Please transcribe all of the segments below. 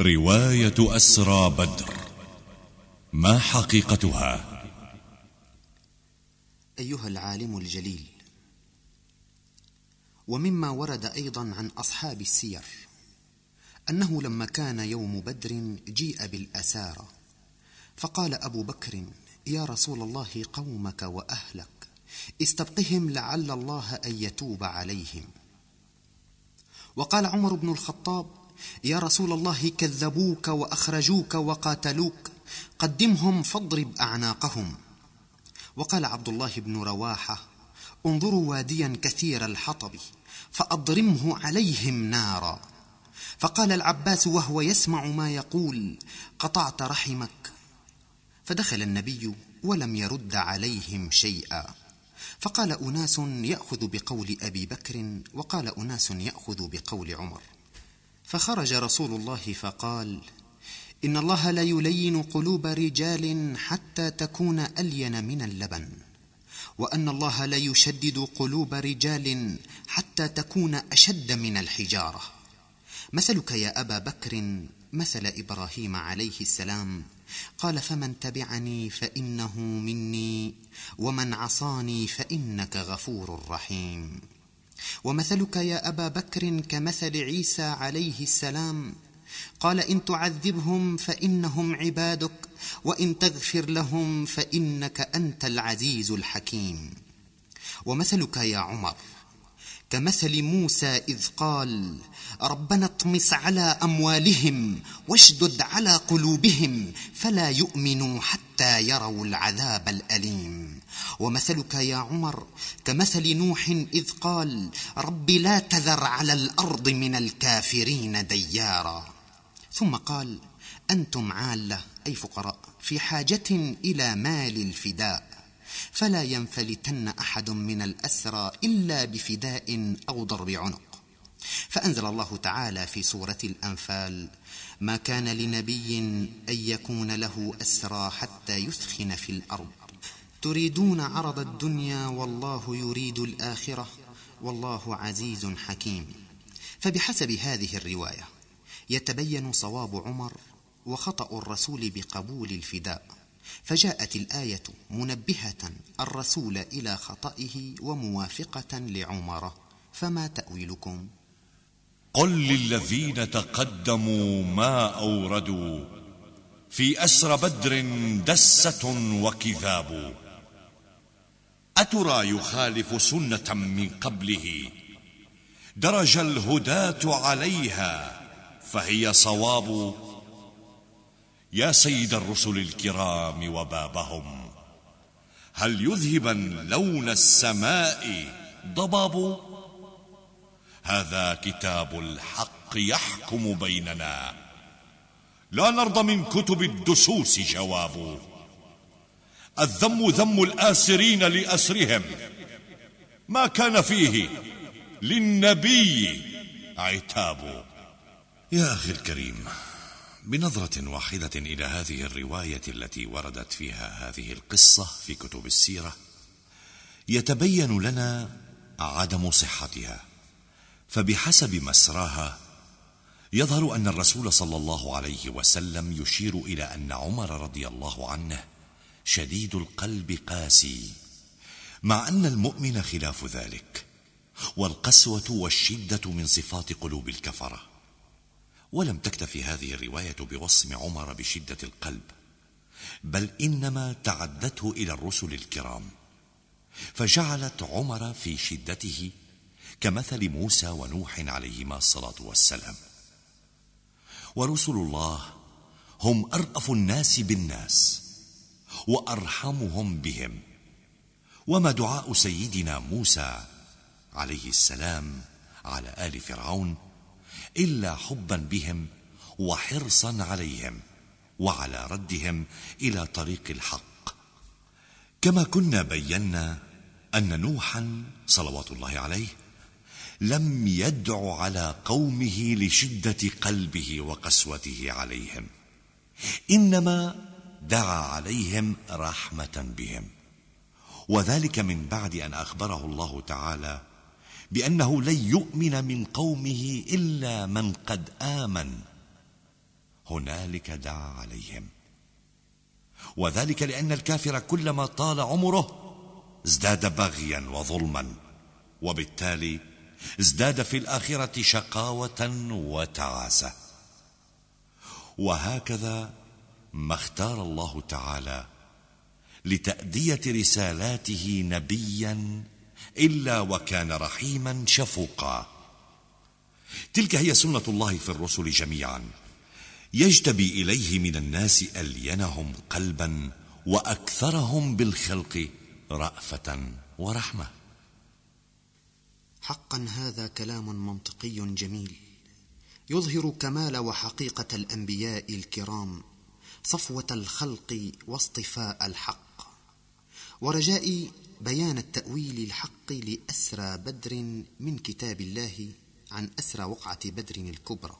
رواية أسرى بدر. ما حقيقتها؟ أيها العالم الجليل ومما ورد أيضا عن أصحاب السير أنه لما كان يوم بدر جيء بالأسارى فقال أبو بكر يا رسول الله قومك وأهلك استبقهم لعل الله أن يتوب عليهم. وقال عمر بن الخطاب يا رسول الله كذبوك وأخرجوك وقاتلوك قدمهم فاضرب أعناقهم. وقال عبد الله بن رواحة انظروا واديا كثير الحطب فأضرمه عليهم نارا. فقال العباس وهو يسمع ما يقول قطعت رحمك. فدخل النبي ولم يرد عليهم شيئا. فقال أناس يأخذ بقول أبي بكر وقال أناس يأخذ بقول عمر. فخرج رسول الله فقال إن الله لا يلين قلوب رجال حتى تكون ألين من اللبن وأن الله لا يشدد قلوب رجال حتى تكون أشد من الحجارة. مثلك يا أبا بكر مثل إبراهيم عليه السلام قال فمن تبعني فإنه مني ومن عصاني فإنك غفور رحيم. ومثلك يا أبا بكر كمثل عيسى عليه السلام. قال إن تعذبهم فإنهم عبادك وإن تغفر لهم فإنك أنت العزيز الحكيم. ومثلك يا عمر كمثل موسى إذ قال ربنا اطمس على أموالهم واشدد على قلوبهم فلا يؤمنوا حتى يروا العذاب الأليم. ومثلك يا عمر كمثل نوح إذ قال رب لا تذر على الأرض من الكافرين ديارا. ثم قال أنتم عالة أي فقراء في حاجة إلى مال الفداء. فلا ينفلتن أحد من الأسرى إلا بفداء أو ضرب عنق. فأنزل الله تعالى في سورة الأنفال ما كان لنبي أن يكون له أسرى حتى يثخن في الأرض. تريدون عرض الدنيا والله يريد الآخرة. والله عزيز حكيم. فبحسب هذه الرواية يتبين صواب عمر وخطأ الرسول بقبول الفداء. فجاءت الآية منبهة الرسول إلى خطئه وموافقة لعمر. فما تأويلكم؟ قل للذين تقدموا ما أوردوا. في أسر بدر دسة وكذاب. أترى يخالف سنة من قبله؟ درج الهداة عليها فهي صواب. يا سيد الرسل الكرام وبابهم هل يذهبا لون السماء ضباب؟ هذا كتاب الحق يحكم بيننا. لا نرضى من كتب الدسوس جواب. الذم ذم الآسرين لأسرهم. ما كان فيه للنبي عتاب. يا أخي الكريم بنظرة واحدة إلى هذه الرواية التي وردت فيها هذه القصة في كتب السيرة يتبين لنا عدم صحتها. فبحسب مسراها يظهر أن الرسول صلى الله عليه وسلم يشير إلى أن عمر رضي الله عنه شديد القلب قاسي مع أن المؤمن خلاف ذلك والقسوة والشدة من صفات قلوب الكفرة. ولم تكتفي هذه الرواية بوصم عمر بشدة القلب بل إنما تعدته إلى الرسل الكرام فجعلت عمر في شدته كمثل موسى ونوح عليهما الصلاة والسلام. ورسل الله هم أرأف الناس بالناس وأرحمهم بهم. وما دعاء سيدنا موسى عليه السلام على آل فرعون إلا حبا بهم وحرصا عليهم وعلى ردهم إلى طريق الحق. كما كنا بينا أن نوحا صلوات الله عليه لم يدع على قومه لشدة قلبه وقسوته عليهم. إنما دعا عليهم رحمة بهم. وذلك من بعد أن أخبره الله تعالى بأنه لن يؤمن من قومه إلا من قد آمن. هنالك دعا عليهم. وذلك لأن الكافر كلما طال عمره ازداد بغيا وظلما. وبالتالي ازداد في الآخرة شقاوة وتعاسة. وهكذا ما اختار الله تعالى لتأدية رسالاته نبيا إلا وكان رحيما شفوقا. تلك هي سنة الله في الرسل جميعا. يجتبي إليه من الناس ألينهم قلبا وأكثرهم بالخلق رأفة ورحمة. حقا هذا كلام منطقي جميل. يظهر كمال وحقيقة الأنبياء الكرام صفوة الخلق واصطفاء الحق. ورجاء بيان التأويل الحق لأسرى بدر من كتاب الله عن أسرى وقعة بدر الكبرى.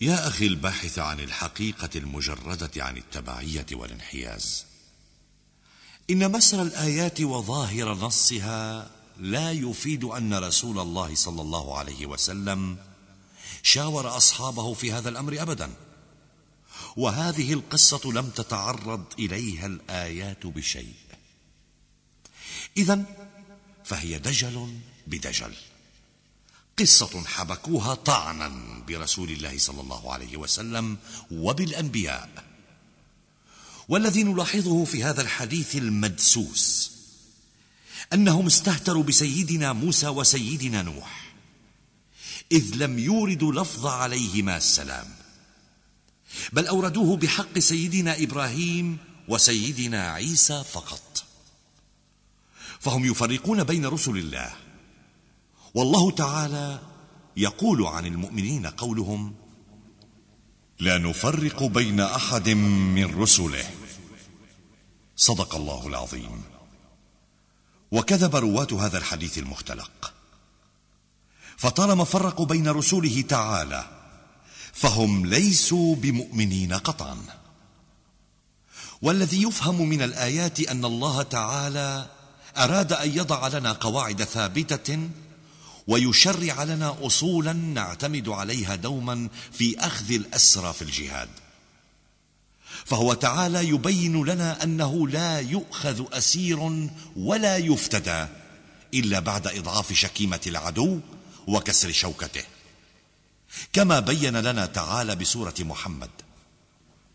يا أخي الباحث عن الحقيقة المجردة عن التبعية والانحياز. إن مسر الآيات وظاهر نصها لا يفيد أن رسول الله صلى الله عليه وسلم شاور أصحابه في هذا الأمر أبدا. وهذه القصة لم تتعرض إليها الآيات بشيء. إذا فهي دجل بدجل. قصة حبكوها طعنا برسول الله صلى الله عليه وسلم وبالأنبياء. والذي نلاحظه في هذا الحديث المدسوس أنهم استهتروا بسيدنا موسى وسيدنا نوح إذ لم يوردوا لفظ عليهما السلام بل أوردوه بحق سيدنا إبراهيم وسيدنا عيسى فقط. فهم يفرقون بين رسل الله والله تعالى يقول عن المؤمنين قولهم لا نفرق بين أحد من رسله. صدق الله العظيم. وكذب رواه هذا الحديث المختلق. فطالما فرقوا بين رسوله تعالى فهم ليسوا بمؤمنين قطعا. والذي يفهم من الآيات أن الله تعالى أراد أن يضع لنا قواعد ثابتة ويشرع لنا اصولا نعتمد عليها دوما في أخذ الأسرى في الجهاد. فهو تعالى يبين لنا أنه لا يؤخذ أسير ولا يفتدى إلا بعد إضعاف شكيمة العدو وكسر شوكته. كما بين لنا تعالى بسورة محمد.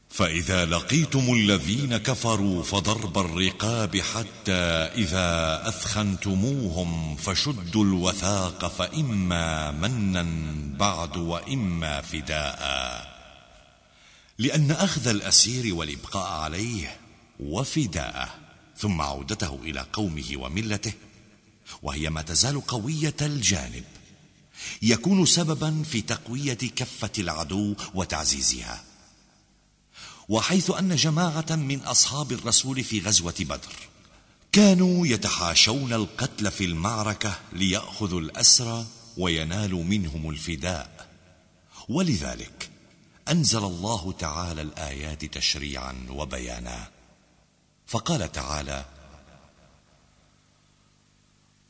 فإذا لقيتم الذين كفروا فضرب الرقاب حتى إذا أثخنتموهم فشدوا الوثاق فإما منا بعد وإما فداء. لأن أخذ الأسير والإبقاء عليه وفداءه ثم عودته إلى قومه وملته وهي ما تزال قوية الجانب. يكون سببا في تقوية كفة العدو وتعزيزها. وحيث أن جماعة من أصحاب الرسول في غزوة بدر كانوا يتحاشون القتل في المعركة ليأخذوا الأسرى وينالوا منهم الفداء. ولذلك أنزل الله تعالى الآيات تشريعا وبيانا. فقال تعالى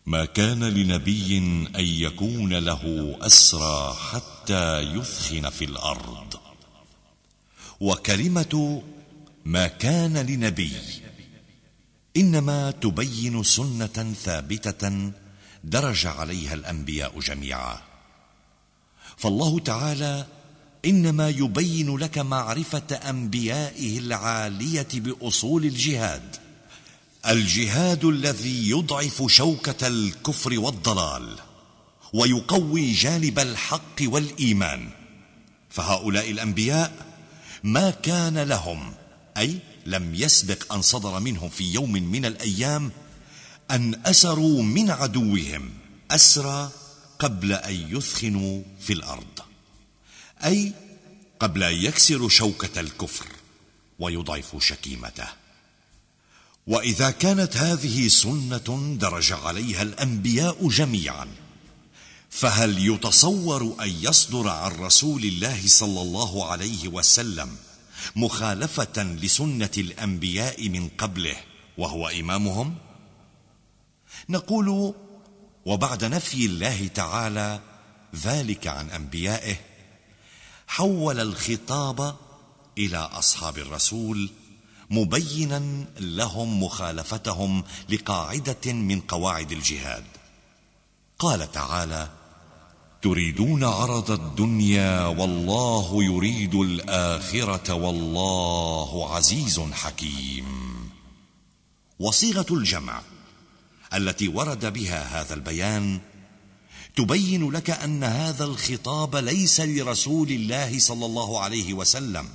ما كان لنبي أن يكون له أسرى حتى يثخن في الأرض. وكلمة ما كان لنبي إنما تبين سنة ثابتة درج عليها الأنبياء جميعا. فالله تعالى إنما يبين لك معرفة أنبيائه العالية بأصول الجهاد. الجهاد الذي يضعف شوكة الكفر والضلال ويقوي جانب الحق والإيمان. فهؤلاء الأنبياء ما كان لهم أي لم يسبق أن صدر منهم في يوم من الأيام أن أسروا من عدوهم أسرى قبل أن يثخنوا في الأرض. أي قبل أن يكسروا شوكة الكفر ويضعفوا شكيمته وإذا كانت هذه سنة درج عليها الأنبياء جميعا فهل يتصور أن يصدر عن رسول الله صلى الله عليه وسلم مخالفة لسنة الأنبياء من قبله وهو إمامهم؟ نقول وبعد نفي الله تعالى ذلك عن أنبيائه حول الخطاب إلى أصحاب الرسول مبينا لهم مخالفتهم لقاعدة من قواعد الجهاد. قال تعالى تريدون عرض الدنيا والله يريد الآخرة والله عزيز حكيم. وصيغة الجمع التي ورد بها هذا البيان تبين لك أن هذا الخطاب ليس لرسول الله صلى الله عليه وسلم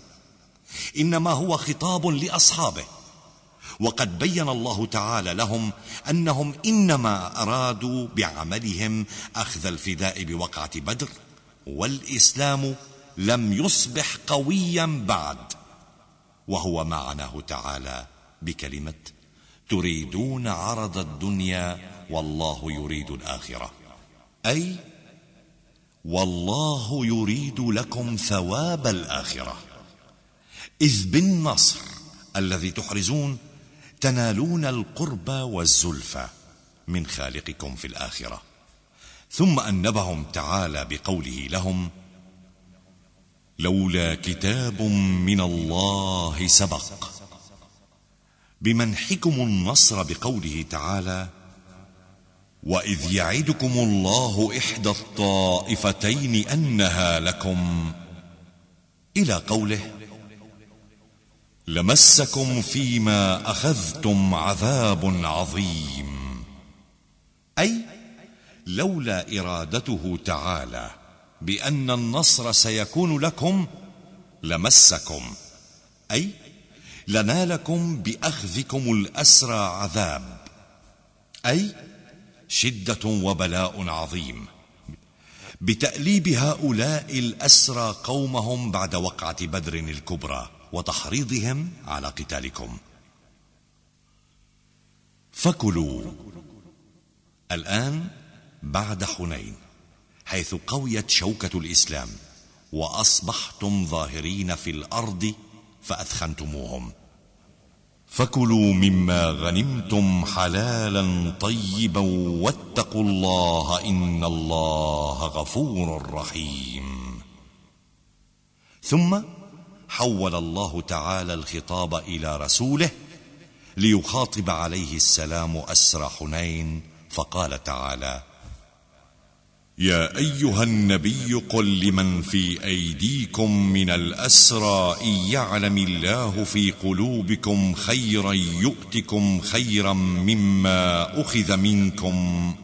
إنما هو خطاب لأصحابه. وقد بين الله تعالى لهم أنهم إنما أرادوا بعملهم أخذ الفداء بوقعة بدر والإسلام لم يصبح قويا بعد. وهو معناه تعالى بكلمة تريدون عرض الدنيا والله يريد الآخرة. أي والله يريد لكم ثواب الآخرة. إذ بالنصر الذي تحرزون تنالون القرب والزلفى من خالقكم في الآخرة. ثم أنبهم تعالى بقوله لهم لولا كتاب من الله سبق. بمنحكم النصر بقوله تعالى وإذ يعدكم الله إحدى الطائفتين أنها لكم. إلى قوله لمسكم فيما أخذتم عذاب عظيم. أي لولا إرادته تعالى بأن النصر سيكون لكم لمسكم. أي لنالكم بأخذكم الأسرى عذاب. أي شدة وبلاء عظيم. بتأليب هؤلاء الأسرى قومهم بعد وقعة بدر الكبرى وتحريضهم على قتالكم. فكلوا. الآن بعد حنين حيث قويت شوكة الإسلام وأصبحتم ظاهرين في الأرض فأثخنتموهم. فكلوا مما غنمتم حلالا طيبا واتقوا الله إن الله غفور رحيم. ثم حول الله تعالى الخطاب إلى رسوله ليخاطب عليه السلام اسرى حنين فقال تعالى يا أيها النبي قل لمن في أيديكم من الأسرى إن يعلم الله في قلوبكم خيرا يؤتكم خيرا مما أخذ منكم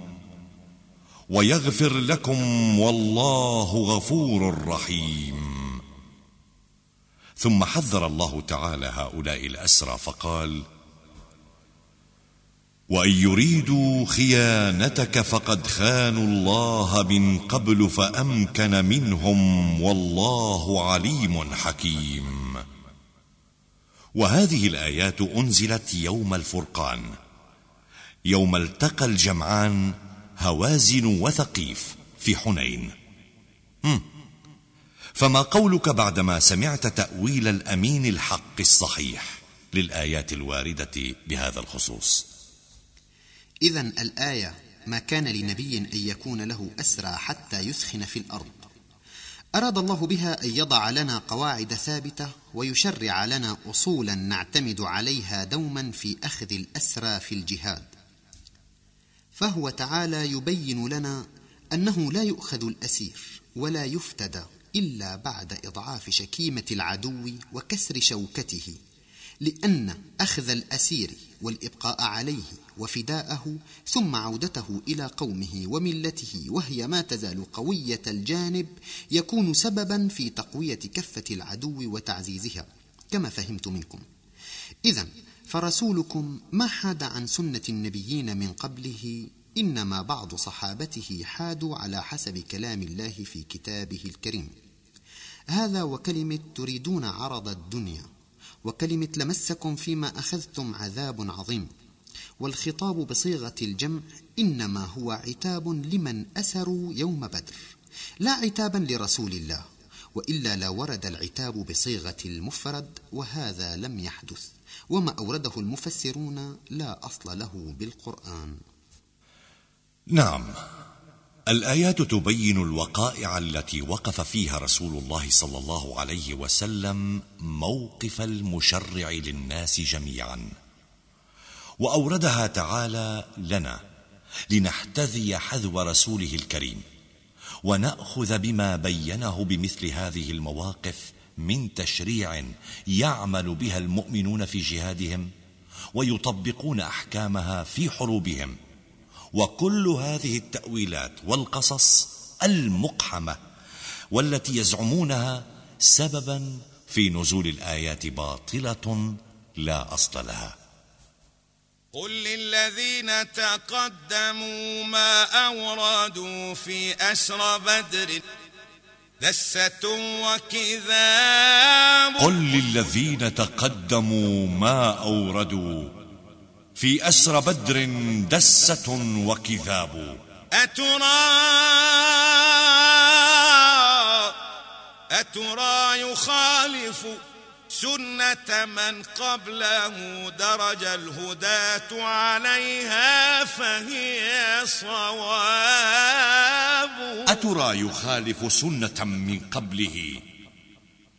ويغفر لكم والله غفور رحيم. ثم حذر الله تعالى هؤلاء الأسرى فقال وإن يريدوا خيانتك فقد خانوا الله من قبل فأمكن منهم والله عليم حكيم. وهذه الآيات أنزلت يوم الفرقان. يوم التقى الجمعان هوازن وثقيف في حنين. فما قولك بعدما سمعت تأويل الأمين الحق الصحيح للآيات الواردة بهذا الخصوص؟ اذا الآية ما كان لنبي أن يكون له أسرى حتى يثخن في الأرض. أراد الله بها أن يضع لنا قواعد ثابتة ويشرع لنا أصولا نعتمد عليها دوما في أخذ الأسرى في الجهاد. فهو تعالى يبين لنا أنه لا يؤخذ الأسير ولا يفتدى إلا بعد إضعاف شكيمة العدو وكسر شوكته لأن أخذ الأسير والإبقاء عليه وفداءه ثم عودته إلى قومه وملته وهي ما تزال قوية الجانب يكون سببا في تقوية كفة العدو وتعزيزها كما فهمت منكم. اذا فرسولكم ما حاد عن سنة النبيين من قبله؟ إنما بعض صحابته حادوا على حسب كلام الله في كتابه الكريم. هذا وكلمة تريدون عرض الدنيا. وكلمة لمسكم فيما أخذتم عذاب عظيم. والخطاب بصيغة الجمع إنما هو عتاب لمن أسروا يوم بدر لا عتابا لرسول الله وإلا لورد العتاب بصيغة المفرد وهذا لم يحدث وما أورده المفسرون لا أصل له بالقرآن. نعم. الآيات تبين الوقائع التي وقف فيها رسول الله صلى الله عليه وسلم موقف المشرع للناس جميعا. وأوردها تعالى لنا لنحتذي حذو رسوله الكريم ونأخذ بما بينه بمثل هذه المواقف من تشريع يعمل بها المؤمنون في جهادهم ويطبقون أحكامها في حروبهم. وكل هذه التأويلات والقصص المقحمة والتي يزعمونها سببا في نزول الآيات باطلة لا أصل لها. قل للذين تقدموا ما أورادوا في أسر بدر دسة وكذاب. قل للذين تقدموا ما أوردوا في أسر بدر دسة وكذاب. أترى أترى يخالف سنة من قبله درج الهداة عليها فهي صواب. أترى يخالف سنة من قبله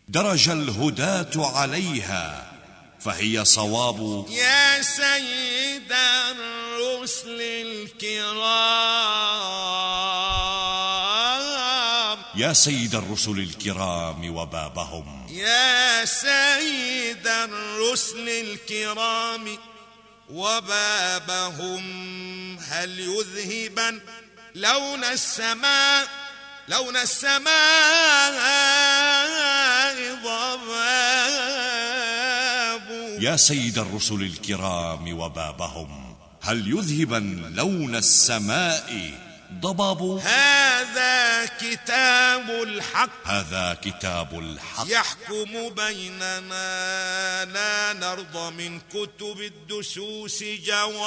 درج الهداة عليها فهي صواب. يا سيد الرسل الكرام. يا سيد الرسل الكرام وبابهم. يا سيد الرسل الكرام وبابهم. هل يذهبا لون السماء لون السماء ضباب يا سيد الرسل الكرام وبابهم هل يذهبا لون السماء؟ ضباب. هذا كتاب الحق. هذا كتاب الحق. يحكم بيننا لا نرضى من كتب الدسوس جواب.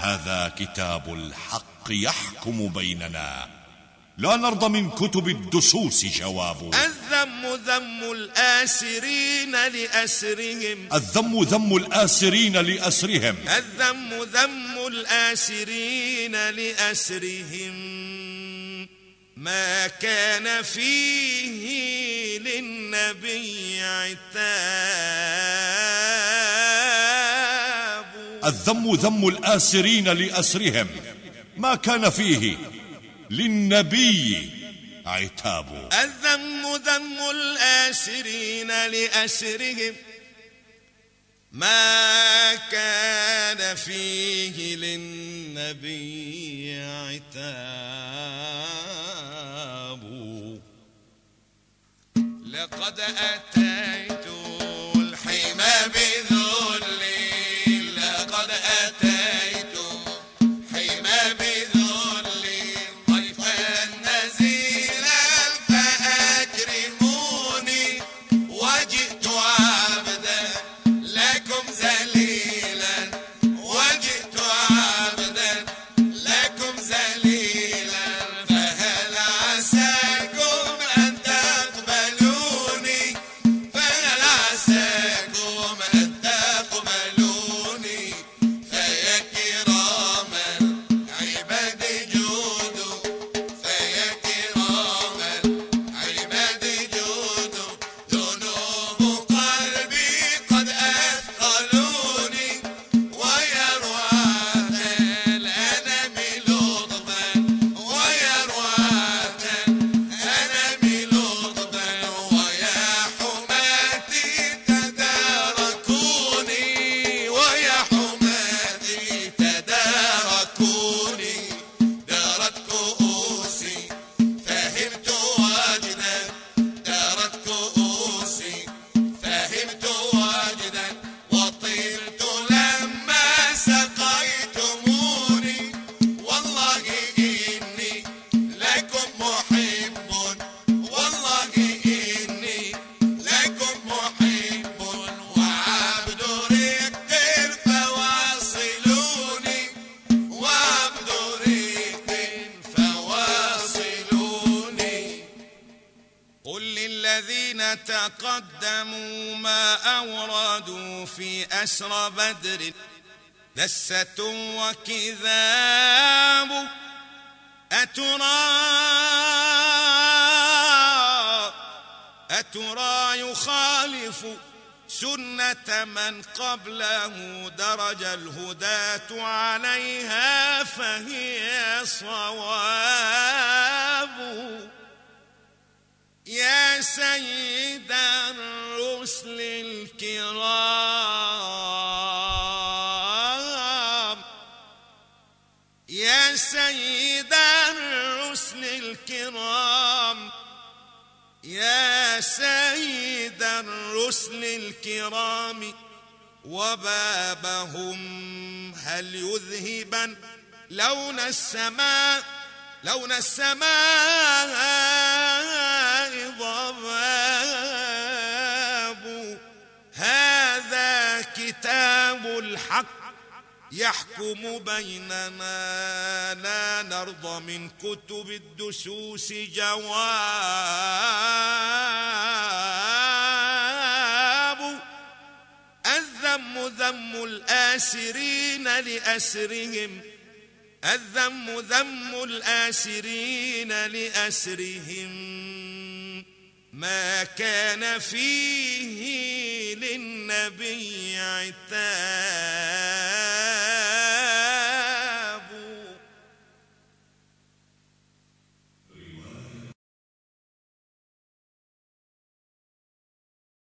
هذا كتاب الحق يحكم بيننا. لا نرضى من كتب الدسوس جواب. الذم ذم الآسرين لأسرهم. الذم ذم الآسرين لأسرهم. الذم ذم الآسرين لأسرهم. ما كان فيه للنبي عتاب. الذم ذم الآسرين لأسرهم. ما كان فيه للنبي. عتاب. الذم ذم الآسرين لأسرهم. ما كان فيه للنبي عتاب. لقد أتيت تقدموا ما أورادوا في أسر بدر. دسة وكذاب. أترى أترى يخالف سنة من قبله درج الهداة عليها فهي صواب. يا سيد الرسل الكرام وبابهم هل يذهبا لون السماء لون السماء ضباب هذا كتاب الحق. يحكم بيننا لا نرضى من كتب الدسوس جواب. الذم ذم الآسرين لأسرهم. الذم ذم الآسرين لأسرهم. ما كان فيه للنبي عتاب.